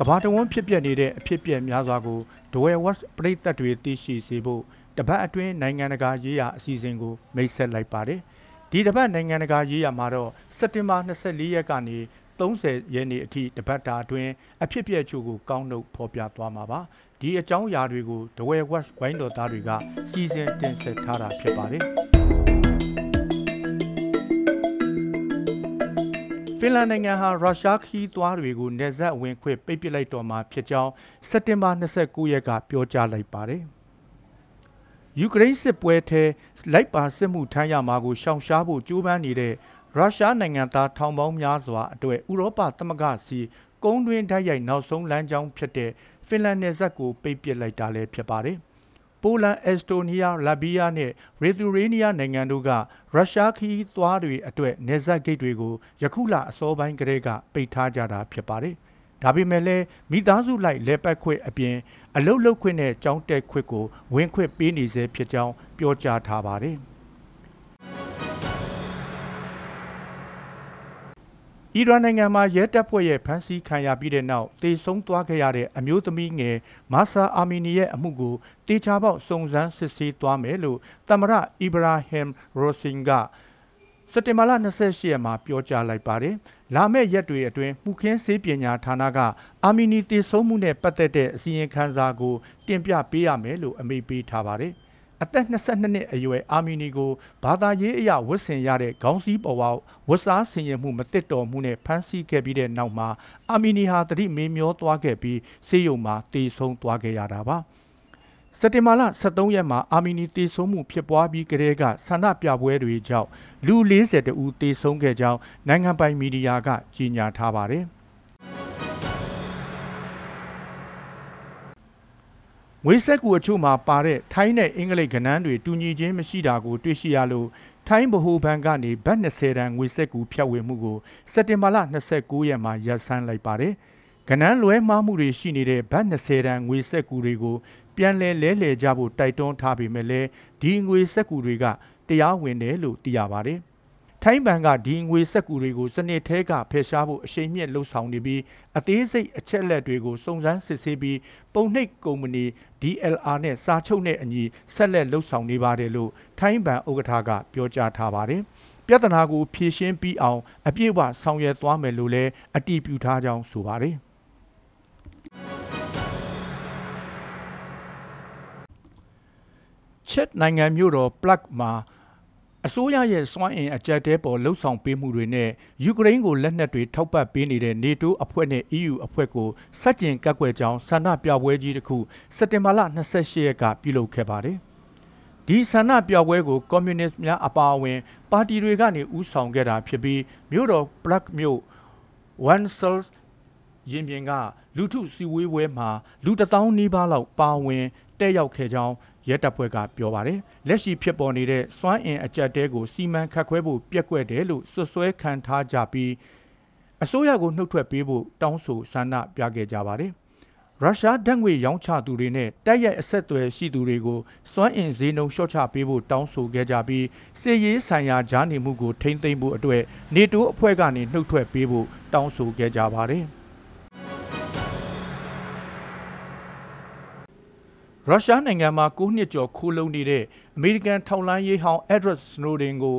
ကဘာတဝန်းဖြစ်ပျက်နေတဲ့အဖြစ်ပြက်များစွာကိုဒဝဲဝက်ပရိသတ်တွေသိရှိစေဖို့တပတ်အတွင်းနိုင်ငံတကာရေးရာအစီအစဉ်ကိုမိတ်ဆက်လိုက်ပါတယ်ဒီတပတ်နိုင်ငံတကာရေးရာမှာတော့စက်တင်ဘာ24ရက်ကနေ30ရက်နေ့အထိတပတ်တာအတွင်းအဖြစ်ပြက်ချို့ကိုကောင်းနှုတ်ဖော်ပြသွားမှာပါဒီအကြောင်းအရာတွေကိုဒဝဲဝက်ဝိုင်းတော်သားတွေကစီစဉ်တင်ဆက်ထားတာဖြစ်ပါတယ် ဖင်လန်နိုင်ငံဟာရုရှားခီးသွားတွေကိုနေဆက်ဝင်ခွင့်ပိတ်ပစ်လိုက်တော်မှာဖြစ်ကြောင်းစက်တင်ဘာ29ရက်ကပြောကြားလိုက်ပါတယ်။ယူကရိန်းစစ်ပွဲထဲလိုက်ပါစစ်မှုထမ်းရမှာကိုရှောင်ရှားဖို့ကြိုးပမ်းနေတဲ့ရုရှားနိုင်ငံသားထောင်ပေါင်းများစွာအတွက်ဥရောပသမဂ္ဂစီကုန်းတွင်းဓာတ်ရိုက်နောက်ဆုံးလမ်းကြောင်းဖြစ်တဲ့ဖင်လန်နယ်စပ်ကိုပိတ်ပစ်လိုက်တာလည်းဖြစ်ပါတယ်။ ပိုလန်အက်စတိုနီးယားလာဘီးယားနဲ့ရီသူရေးနီးယားနိုင်ငံတို့ကရုရှားခီးသွားတွေအတွက်နေဆက်ဂိတ်တွေကိုယခုလအစောပိုင်းကတည်းကပိတ်ထားကြတာဖြစ်ပါတယ်။ဒါပေမဲ့လည်းမိသားစုလိုက်လဲပတ်ခွင့်အပြင်အလုတ်လုတ်ခွင့်နဲ့ကြောင်းတက်ခွင့်ကိုဝင်ခွင့်ပေးနေစေဖြစ်ကြောင်းပြောကြားထားပါတယ်။ အီရန်နိုင်ငံမှာရဲတပ်ဖွဲ့ရဲ့ဖမ်းဆီးခံရပြီးတဲ့နောက်တေဆုံးသွားခဲ့ရတဲ့အမျိုးသမီးငယ်မာဆာအာမီနီရဲ့အမှုကိုတေချာပေါက်စုံစမ်းစစ်ဆေးသွားမယ်လို့သမ္မတအီဘရာဟင်ရိုစင်ကစက်တင်ဘာလ28ရက်မှာပြောကြားလိုက်ပါတယ်။လာမယ့်ရက်တွေအတွင်းမှုခင်းစေးပညာဌာနကအာမီနီတည်ဆုံမှုနဲ့ပတ်သက်တဲ့အစီရင်ခံစာကိုတင်ပြပေးရမယ်လို့အမိန့်ပေးထားပါတယ်။ အသက်22နှစ်အရွယ်အာမီနီကိုဘာသာရေးအရာဝတ်ဆင်ရတဲ့ခေါင်းစည်းပေါ်ဝဝတ်စားဆင်ရင်မှုမတစ်တော်မှုနဲ့ဖမ်းဆီးခဲ့ပြီးတဲ့နောက်မှာအာမီနီဟာတတိမေမျောသွားခဲ့ပြီးဆေးရုံမှာတေဆုံးသွားခဲ့ရတာပါစက်တင်ဘာလ23ရက်မှာအာမီနီတေဆုံးမှုဖြစ်ပွားပြီးကတည်းကဆန္ဒပြပွဲတွေကြောင့်လူ40တဦးတေဆုံးခဲ့ကြောင်းနိုင်ငံပိုင်မီဒီယာကကြေညာထားပါတယ်။ ငွေဆက်ကူအချို့မှာပါတဲ့ထိုင်းနဲ့အင်္ဂလိပ်ကဏ္ဍတွေတူညီခြင်းမရှိတာကိုတွေ့ရှိရလို့ထိုင်းဗဟိုဘဏ်ကနေဘတ်20တန်ငွေဆက်ကူဖြတ်ဝေမှုကိုစက်တင်ဘာလ29ရက်မှာရပ်ဆိုင်းလိုက်ပါတယ်။ကဏ္ဍလွဲမှားမှုတွေရှိနေတဲ့ဘတ်20တန်ငွေဆက်ကူတွေကိုပြန်လည်လဲလှယ်ကြဖို့တိုက်တွန်းထားပေမဲ့လည်းဒီငွေဆက်ကူတွေကတရားဝင်တယ်လို့သိရပါတယ်။ ထိုင်းဘဏ်ကဒီငွေစက်ကူတွေကိုစနစ်ထဲကဖယ်ရှားဖို့အရှိန်မြင့်လှုံ့ဆော်နေပြီးအသေးစိတ်အချက်လက်တွေကိုစုံစမ်းစစ်ဆေးပြီးပုံနှိပ်ကုမ္ပဏီ DLR နဲ့စာချုပ်နဲ့အညီဆက်လက်လှုံ့ဆော်နေပါတယ်လို့ထိုင်းဘဏ်ဥက္ကဋ္ဌကပြောကြားထားပါတယ်။ပြဿနာကိုဖြေရှင်းပြီးအောင်အပြည့်အဝဆောင်ရွက်သွားမယ်လို့လည်းအတည်ပြုထားကြောင်းဆိုပါတယ်။ချက်နိုင်ငံမြို့တော်ပလတ်မှာ အစိုးရရဲ့စွမ်းအင်အကြက်တဲပေါ်လှုပ်ဆောင်ပေးမှုတွေနဲ့ယူကရိန်းကိုလက်နက်တွေထောက်ပံ့ပေးနေတဲ့ NATO အဖွဲ့နဲ့ EU အဖွဲ့ကိုစက်ကျင်ကက်ကွယ်ကြောင်းဆန္ဒပြပွဲကြီးတစ်ခုစက်တင်ဘာလ28ရက်ကပြုလုပ်ခဲ့ပါတယ်။ဒီဆန္ဒပြပွဲကိုကွန်မြူနစ်များအပါအဝင် ပါတီတွေကနေဥဆောင်ခဲ့တာဖြစ်ပြီးမြို့တော် Prague မြို့ One Soul ရင်ပြင်ကလူထုစီဝေးပွဲမှာလူတထောင်နီးပါးလောက်ပါဝင်တက်ရောက်ခဲ့ကြောင်းရဲတပ်ဖွဲ့ကပြောပါတယ်လက်ရှိဖြစ်ပေါ်နေတဲ့စွမ်းအင်အကြက်တဲကိုစီမံခတ်ခွဲဖို့ပြက်ကွက်တယ်လို့ဆွဆွဲခံထားကြပြီးအစိုးရကိုနှုတ်ထွက်ပေးဖို့တောင်းဆိုဆန္ဒပြခဲ့ကြပါတယ်ရုရှားဓာတ်ငွေရောင်းချသူတွေနဲ့တိုက်ရိုက်အဆက်အသွယ်ရှိသူတွေကိုစွမ်းအင်ဈေးနှုန်းလျှော့ချပေးဖို့တောင်းဆိုခဲ့ကြပြီးစစ်ရေးဆိုင်ရာဂျားနေမှုကိုထိမ့်သိမ်းဖို့အတွက်နေတိုးအဖွဲ့ကနေနှုတ်ထွက်ပေးဖို့တောင်းဆိုခဲ့ကြပါတယ်။ ရုရှားနိုင်ငံမှာ9နှစ်ကျော်ခိုးလုံနေတဲ့အမေရိကန်ထောက်လှမ်းရေးဟောင်း Edward Snowden ကို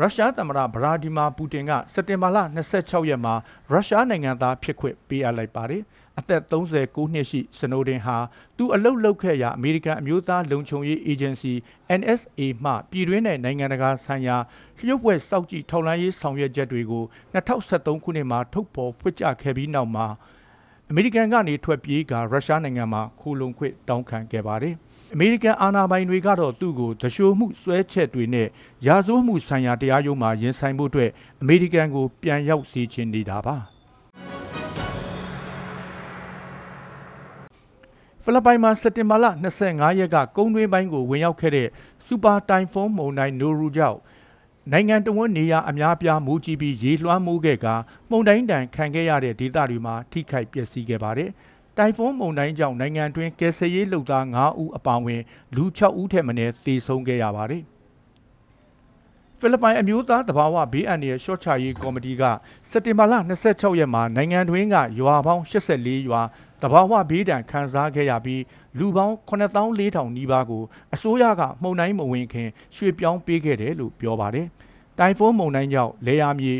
ရုရှားသမ္မတဗလာဒီမာပူတင်ကစက်တင်ဘာလ26ရက်မှာရုရှားနိုင်ငံသားဖြစ်ခွင့်ပေးအပ်လိုက်ပါတယ်။အသက်39နှစ်ရှိစနိုဒင်ဟာသူအလုတ်လုတ်ခဲ့ရာအမေရိကန်အမျိုးသားလုံခြုံရေးအေဂျင်စီ NSA မှပြည်တွင်းနဲ့နိုင်ငံတကာဆိုင်ရာလျှို့ဝှက်စောင့်ကြည့်ထောက်လှမ်းရေးဆောင်ရွက်ချက်တွေကို2023ခုနှစ်မှာထုတ်ဖော်ဖွင့်ကြခဲ့ပြီးနောက်မှာ အမေရိကန်ကနေထွက်ပြေးကရုရှားနိုင်ငံမှာခိုလုံခွင့်တောင်းခံခဲ့ပါတယ်။အမေရိကန်အာဏာပိုင်တွေကတော့သူ့ကိုတရှိုမှုစွဲချက်တွေနဲ့ရာဇဝတ်မှုဆိုင်ရာတရားရုံးမှာရင်ဆိုင်ဖို့အတွက်အမေရိကန်ကိုပြန်ရောက်စီချင်နေတာပါ။ဖိလစ်ပိုင်မှာစက်တင်ဘာလ25ရက်ကကုန်းတွင်းပိုင်းကိုဝင်ရောက်ခဲ့တဲ့စူပါတိုင်ဖုန်းမုန်တိုင်းနိုရူကြောင့် နိုင်ငံတော်ဝန်နေရာအများပြားမူကြီးပြီးရေလွှမ်းမိုးခဲ့ကမှုန်တိုင်းတန်ခံခဲ့ရတဲ့ဒေသတွေမှာထိခိုက်ပျက်စီးခဲ့ပါတယ်။တိုင်ဖုန်းမုန်တိုင်းကြောင့်နိုင်ငံတွင်းကယ်ဆယ်ရေးလုပ်သား9ဦးအပါအဝင်လူ6ဦးထက်မနည်းသေဆုံးခဲ့ရပါတယ်။ဖိလစ်ပိုင်အမျိုးသားသဘာဝဘေးအန္တရာယ်ရှော့ချရေးကော်မတီကစက်တင်ဘာလ26ရက်မှာနိုင်ငံတွင်းကရွာပေါင်း84ရွာသဘာဝဘေးဒဏ်ခံစားခဲ့ရပြီး လူပေါင်း9400နီးပါးကိုအစိုးရကမှုန်တိုင်းမဝင်ခင်ရွှေ့ပြောင်းပေးခဲ့တယ်လို့ပြောပါတယ်။တိုင်ဖုန်းမုန်တိုင်းကြောင့်လေယာမြေ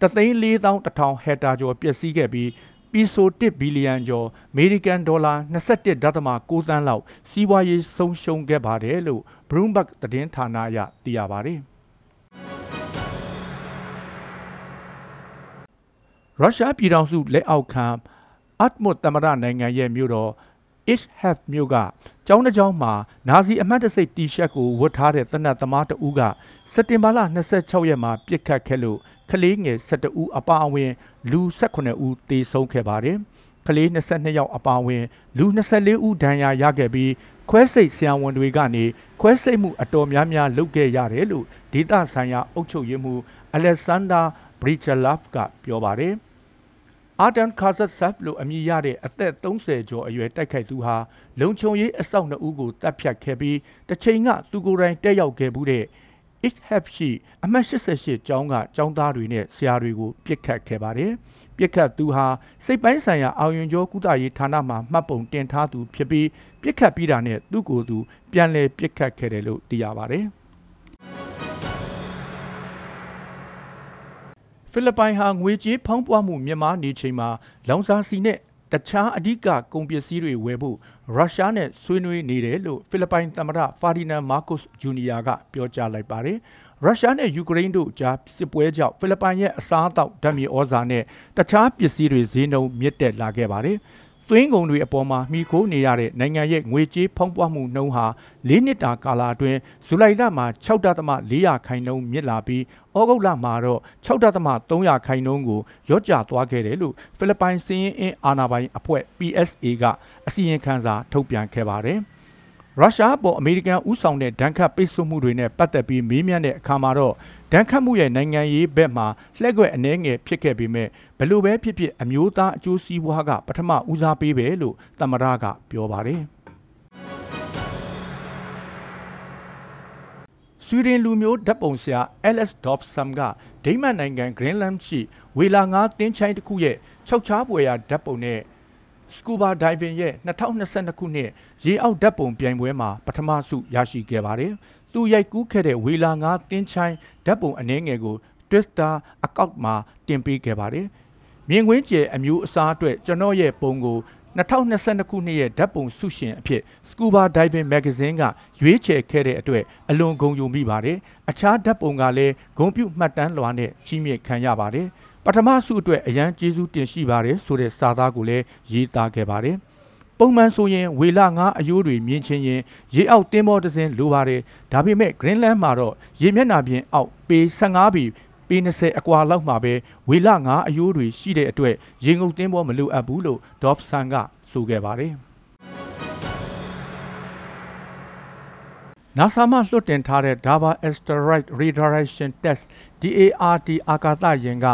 3,400,000ဟက်တာကျော်ပျက်စီးခဲ့ပြီးပီဆို1ဘီလီယံကျော်အမေရိကန်ဒေါ်လာ21.6သန်းလောက်စီးပွားရေးဆုံးရှုံးခဲ့ပါတယ်လို့ Bloomberg သတင်းဌာနအရသိရပါတယ်။ရုရှားပြည်ထောင်စုလက်အောက်ခံအတ်မွတ်တမရနိုင်ငံရဲ့မြို့တော် Ishhaf မြို့ကကျောင်းတစ်ကျောင်းမှာနာဇီအမှတ်တစိတ်တီရှပ်ကိုဝတ်ထားတဲ့သနတ်သမားတဦးကစက်တင်ဘာလ26ရက်မှာပြစ်ခတ်ခဲ့လို့ကလေးငယ်12ဦးအပါအဝင် လူ18ဦးသေဆုံးခဲ့ပါတယ်။ကလေး22ယောက်အပါအဝင် လူ24ဦးဒဏ်ရာရခဲ့ပြီးခွဲစိတ်ဆရာဝန်တွေကနေခွဲစိတ်မှုအတော်များများလုပ်ခဲ့ရတယ်လို့ဒေသဆိုင်ရာအုပ်ချုပ်ရေးမှူးအလက်ဆန်ဒါဘရီချလာဖ်ကပြောပါတယ်။ အာတန်ကာဇတ်ဆပ်လို့အမည်ရတဲ့အသက်30ကျော်အရွယ်တိုက်ခိုက်သူဟာလုံခြုံရေးအစောင့်နှစ်ဦးကိုတပ်ဖြတ်ခဲ့ပြီးတစ်ချိန်ကသူကိုယ်တိုင်တက်ရောက်ခဲ့မှုတဲ့ IHF ရှိအမှတ်88ကျောင်းကကျောင်းသားတွေနဲ့ဆရာတွေကိုပြစ်ခတ်ခဲ့ပါတယ်။ပြစ်ခတ်သူဟာစိတ်ပိုင်းဆိုင်ရာအောင်ရင်ကျော်ကုသရေးဌာနမှမှတ်ပုံတင်ထားသူဖြစ်ပြီးပြစ်ခတ်ပြီးတာနဲ့သူ့ကိုယ်သူပြန်လည်ပြစ်ခတ်ခဲ့တယ်လို့သိရပါတယ်။ ဖိလစ်ပိုင်ဟာငွေကြေးဖောင်းပွားမှုမြင့်မားနေချိန်မှာလောင်စာဆီနဲ့တခြားအဓိကကုန်ပစ္စည်းတွေဝယ်ဖို့ရုရှားနဲ့ဆွေးနွေးနေတယ်လို့ဖိလစ်ပိုင်သမ္မတဖာဒီနန်မာကုစ်ဂျူနီယာကပြောကြားလိုက်ပါတယ်။ရုရှားနဲ့ယူကရိန်းတို့ကြားစစ်ပွဲကြောင့်ဖိလစ်ပိုင်ရဲ့အစားအသောက်ဓာတ်မြေဩဇာနဲ့တခြားပစ္စည်းတွေဈေးနှုန်းမြင့်တက်လာခဲ့ပါတယ်။ သွင်းကုန်တွေအပေါ်မှာမိခိုးနေရတဲ့နိုင်ငံရဲ့ငွေကြေးဖောင်းပွားမှုနှုန်းဟာ၄နှစ်တာကာလအတွင်းဇူလိုင်လမှာ6.400ခိုင်နှုန်းမြင့်လာပြီးဩဂုတ်လမှာတော့6.300ခိုင်နှုန်းကိုရော့ကျသွားခဲ့တယ်လို့ဖိလစ်ပိုင်စီးရင်အင်းအာဏာပိုင်အဖွဲ့ PSA ကအစီရင်ခံစာထုတ်ပြန်ခဲ့ပါတယ်။ ရုရှားပေါ်အမေရိကန်ဥဆောင်တဲ့ဒဏ်ခတ်ပိတ်ဆို့မှုတွေနဲ့ပတ်သက်ပြီးမေးမြန်းတဲ့အခါမှာတော့ဒဏ်ခတ်မှုရဲ့နိုင်ငံရေးဘက်မှာလှည့်ကွက်အနှဲငယ်ဖြစ်ခဲ့ပေမဲ့ဘလို့ပဲဖြစ်ဖြစ်အမျိုးသားအကျိုးစီးပွားကပထမဦးစားပေးပဲလို့သမ္မတကပြောပါတယ်ဆွီဒင်လူမျိုးဓာတ်ပုံဆရာ Alice Dobson ကဒိမတ်နိုင်ငံ Greenland ရှိဝေလာငါးတင်းချိုင်းတစ်ခုရဲ့ခြောက်ချားပွေရာဓာတ်ပုံနဲ့ Scuba Diving ရဲ့2022ခုနှစ် ရေအောက်ဓာတ်ပုံပြိုင်ပွဲမှာပထမဆုရရှိခဲ့ပါတယ်။သူရိုက်ကူးခဲ့တဲ့ဝေလာငါးတင်းချိုင်းဓာတ်ပုံအနှဲငယ်ကို Twitter အကောင့်မှာတင်ပေးခဲ့ပါတယ်။မြင်ကွင်းကျယ်အမျိုးအစားအတွက်ကျွန်တော်ရဲ့ပုံကို2022ခုနှစ်ရဲ့ဓာတ်ပုံဆုရှင်အဖြစ် Scuba Diving Magazine ကရွေးချယ်ခဲ့တဲ့အတွက်အလွန်ဂုဏ်ယူမိပါတယ်။အခြားဓာတ်ပုံကလည်းဂုဏ်ပြုမှတ်တမ်းလွှာနဲ့ချီးမြှင့်ခံရပါတယ်။ပထမဆုအတွက်အရန်ကျေးဇူးတင်ရှိပါတယ်ဆိုတဲ့စာသားကိုလည်းရေးသားခဲ့ပါတယ်။ ပုံမှန်ဆိုရင်ဝေလငါးအယိုးတွေမြင်ချင်းရင်ရေအောက်တင်းမောတစ်စင်းလိုပါတယ်။ဒါပေမဲ့ Greenland မှာတော့ရေမျက်နှာပြင်အောက်ပေ15ဘီပေ20အကွာလောက်မှာပဲဝေလငါးအယိုးတွေရှိတဲ့အတွက်ရေငုပ်တင်းပေါ်မလိုအပ်ဘူးလို့ Dobson ကဆိုခဲ့ပါတယ်။ NASA မှလွှတ်တင်ထားတဲ့ Dava Asteroid Redirection Test DART အာကာသယာဉ်က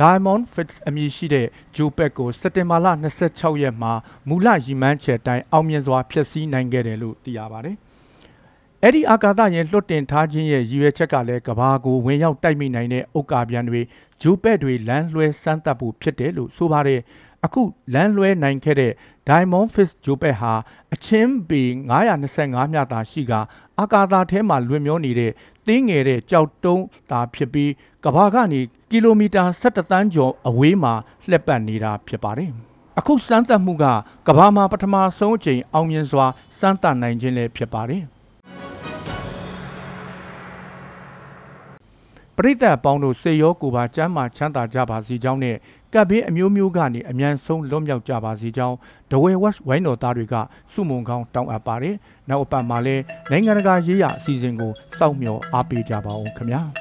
Diamond Fits အမည်ရှိတဲ့ဂျိုပက်ကိုစက်တင်ဘာလ26ရက်မှာမူလရည်မှန်းချက်တိုင်းအောင်မြင်စွာဖျက်ဆီးနိုင်ခဲ့တယ်လို့သိရပါတယ်။အဲ့ဒီအာကာသယာဉ်လွှတ်တင်ထားခြင်းရဲ့ရည်ရွယ်ချက်ကလည်းကဘာကိုဝင်ရောက်တိုက်မိနိုင်တဲ့ဥက္ကာပြန်တွေဂျိုပက်တွေလမ်းလွှဲစမ်းသပ်ဖို့ဖြစ်တယ်လို့ဆိုပါတယ်။အခုလမ်းလွှဲနိုင်ခဲ့တဲ့ Diamond Fish ဂျိုပက်ဟာအချင်းပေ925မြတာရှိကအာကာသထဲမှာလွင်မျောနေတဲ့တင်းငယ်တဲ့ကြောက်တုံးသာဖြစ်ပြီးကဘာကနေကီလိုမီတာ17တန်းကျော်အဝေးမှာလှည့်ပတ်နေတာဖြစ်ပါတယ်။အခုစမ်းသပ်မှုကကဘာမှာပထမဆုံးအကြိမ်အောင်မြင်စွာစမ်းသပ်နိုင်ခြင်းလည်းဖြစ်ပါတယ်။ပရိသတ်အပေါင်းတို့စေရောကိုပါကျမ်းမာချမ်းသာကြပါစေကြောင်းနဲ့ ကပ်ဘေးအမျိုးမျိုးကနေအ мян ဆုံးလွတ်မြောက်ကြပါစေကြောင်းဒဝဲဝက်ဝိုင်းတော်သားတွေကစုမုံကောင်းတောင်းအပ်ပါတယ်။နောက်အပတ်မှာလည်းနိုင်ငံတကာရေးရာအစီအစဉ်ကိုစောင့်မျှော်အားပေးကြပါအောင်ခင်ဗျာ။